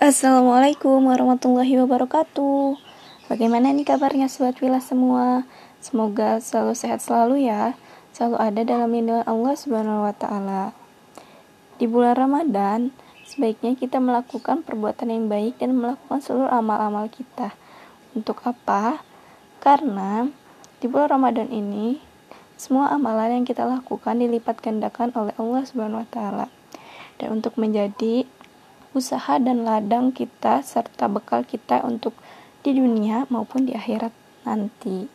Assalamualaikum warahmatullahi wabarakatuh. Bagaimana nih kabarnya sobat villa semua? Semoga selalu sehat selalu ya. Selalu ada dalam lindungan Allah subhanahu wa ta'ala. Di bulan Ramadan Sebaiknya kita melakukan perbuatan yang baik Dan melakukan seluruh amal-amal kita. Untuk apa? Karena di bulan Ramadan ini Semua amalan yang kita lakukan dilipat gandakan oleh Allah subhanahu wa ta'ala. Dan untuk menjadi usaha dan ladang kita serta bekal kita untuk di dunia maupun di akhirat nanti.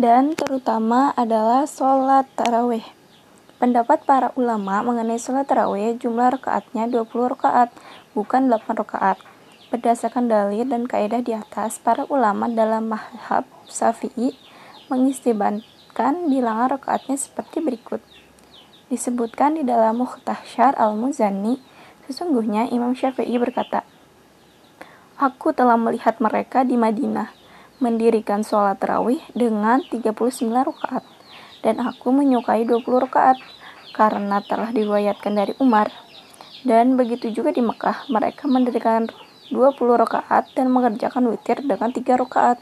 Dan terutama adalah sholat taraweh. Pendapat para ulama mengenai sholat taraweh jumlah rakaatnya 20 rakaat, bukan 8 rakaat. Berdasarkan dalil dan kaidah di atas, para ulama dalam mahhab Syafi'i mengistiban disebutkan bilangan rakaatnya seperti berikut. Disebutkan di dalam Muhtahsyar Al-Muzani, sesungguhnya Imam Syafi'i berkata, Aku telah melihat mereka di Madinah, mendirikan sholat tarawih dengan 39 rakaat, dan aku menyukai 20 rakaat, karena telah diriwayatkan dari Umar. Dan begitu juga di Mekah, mereka mendirikan 20 rakaat dan mengerjakan witir dengan 3 rakaat.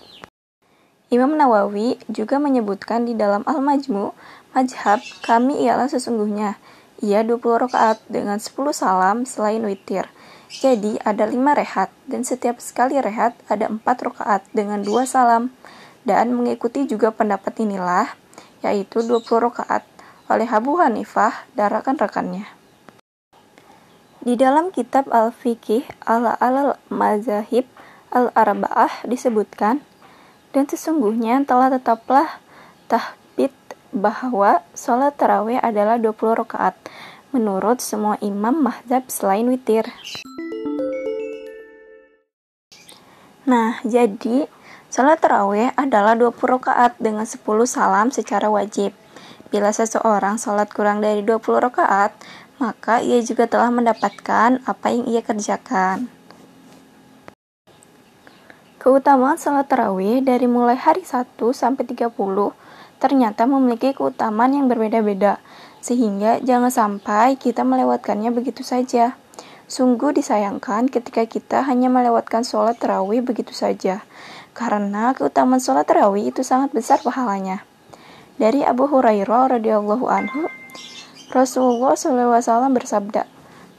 Imam Nawawi juga menyebutkan di dalam Al-Majmu, majhab kami ialah sesungguhnya ia 20 rakaat dengan 10 salam selain witir. Jadi ada 5 rehat dan setiap sekali rehat ada 4 rakaat dengan 2 salam. Dan mengikuti juga pendapat inilah yaitu 20 rakaat oleh Abu Hanifah dan rekan-rekannya. Di dalam kitab Al-Fiqih Al-Al-Mazahib Al-Arba'ah disebutkan dan sesungguhnya telah tetaplah tahbit bahwa sholat tarawih adalah 20 rakaat menurut semua imam mahzab selain witir. Nah, jadi sholat tarawih adalah 20 rakaat dengan 10 salam secara wajib. Bila seseorang sholat kurang dari 20 rakaat, maka ia juga telah mendapatkan apa yang ia kerjakan. Keutamaan salat tarawih dari mulai hari 1 sampai 30 ternyata memiliki keutamaan yang berbeda-beda, sehingga jangan sampai kita melewatkannya begitu saja. Sungguh disayangkan ketika kita hanya melewatkan sholat tarawih begitu saja, karena keutamaan sholat tarawih itu sangat besar pahalanya. Dari Abu Hurairah radhiyallahu anhu, Rasulullah SAW bersabda,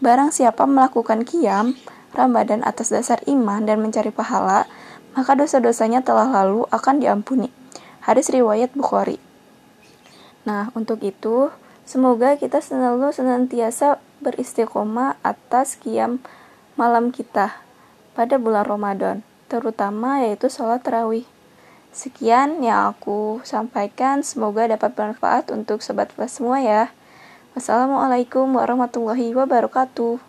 Barang siapa melakukan kiam, Ramadan atas dasar iman dan mencari pahala, maka dosa-dosanya telah lalu akan diampuni. Hadis riwayat Bukhari. Nah, untuk itu, semoga kita selalu senantiasa beristiqomah atas kiam malam kita pada bulan Ramadan, terutama yaitu sholat tarawih. Sekian yang aku sampaikan, semoga dapat bermanfaat untuk sobat semua ya. Wassalamualaikum warahmatullahi wabarakatuh.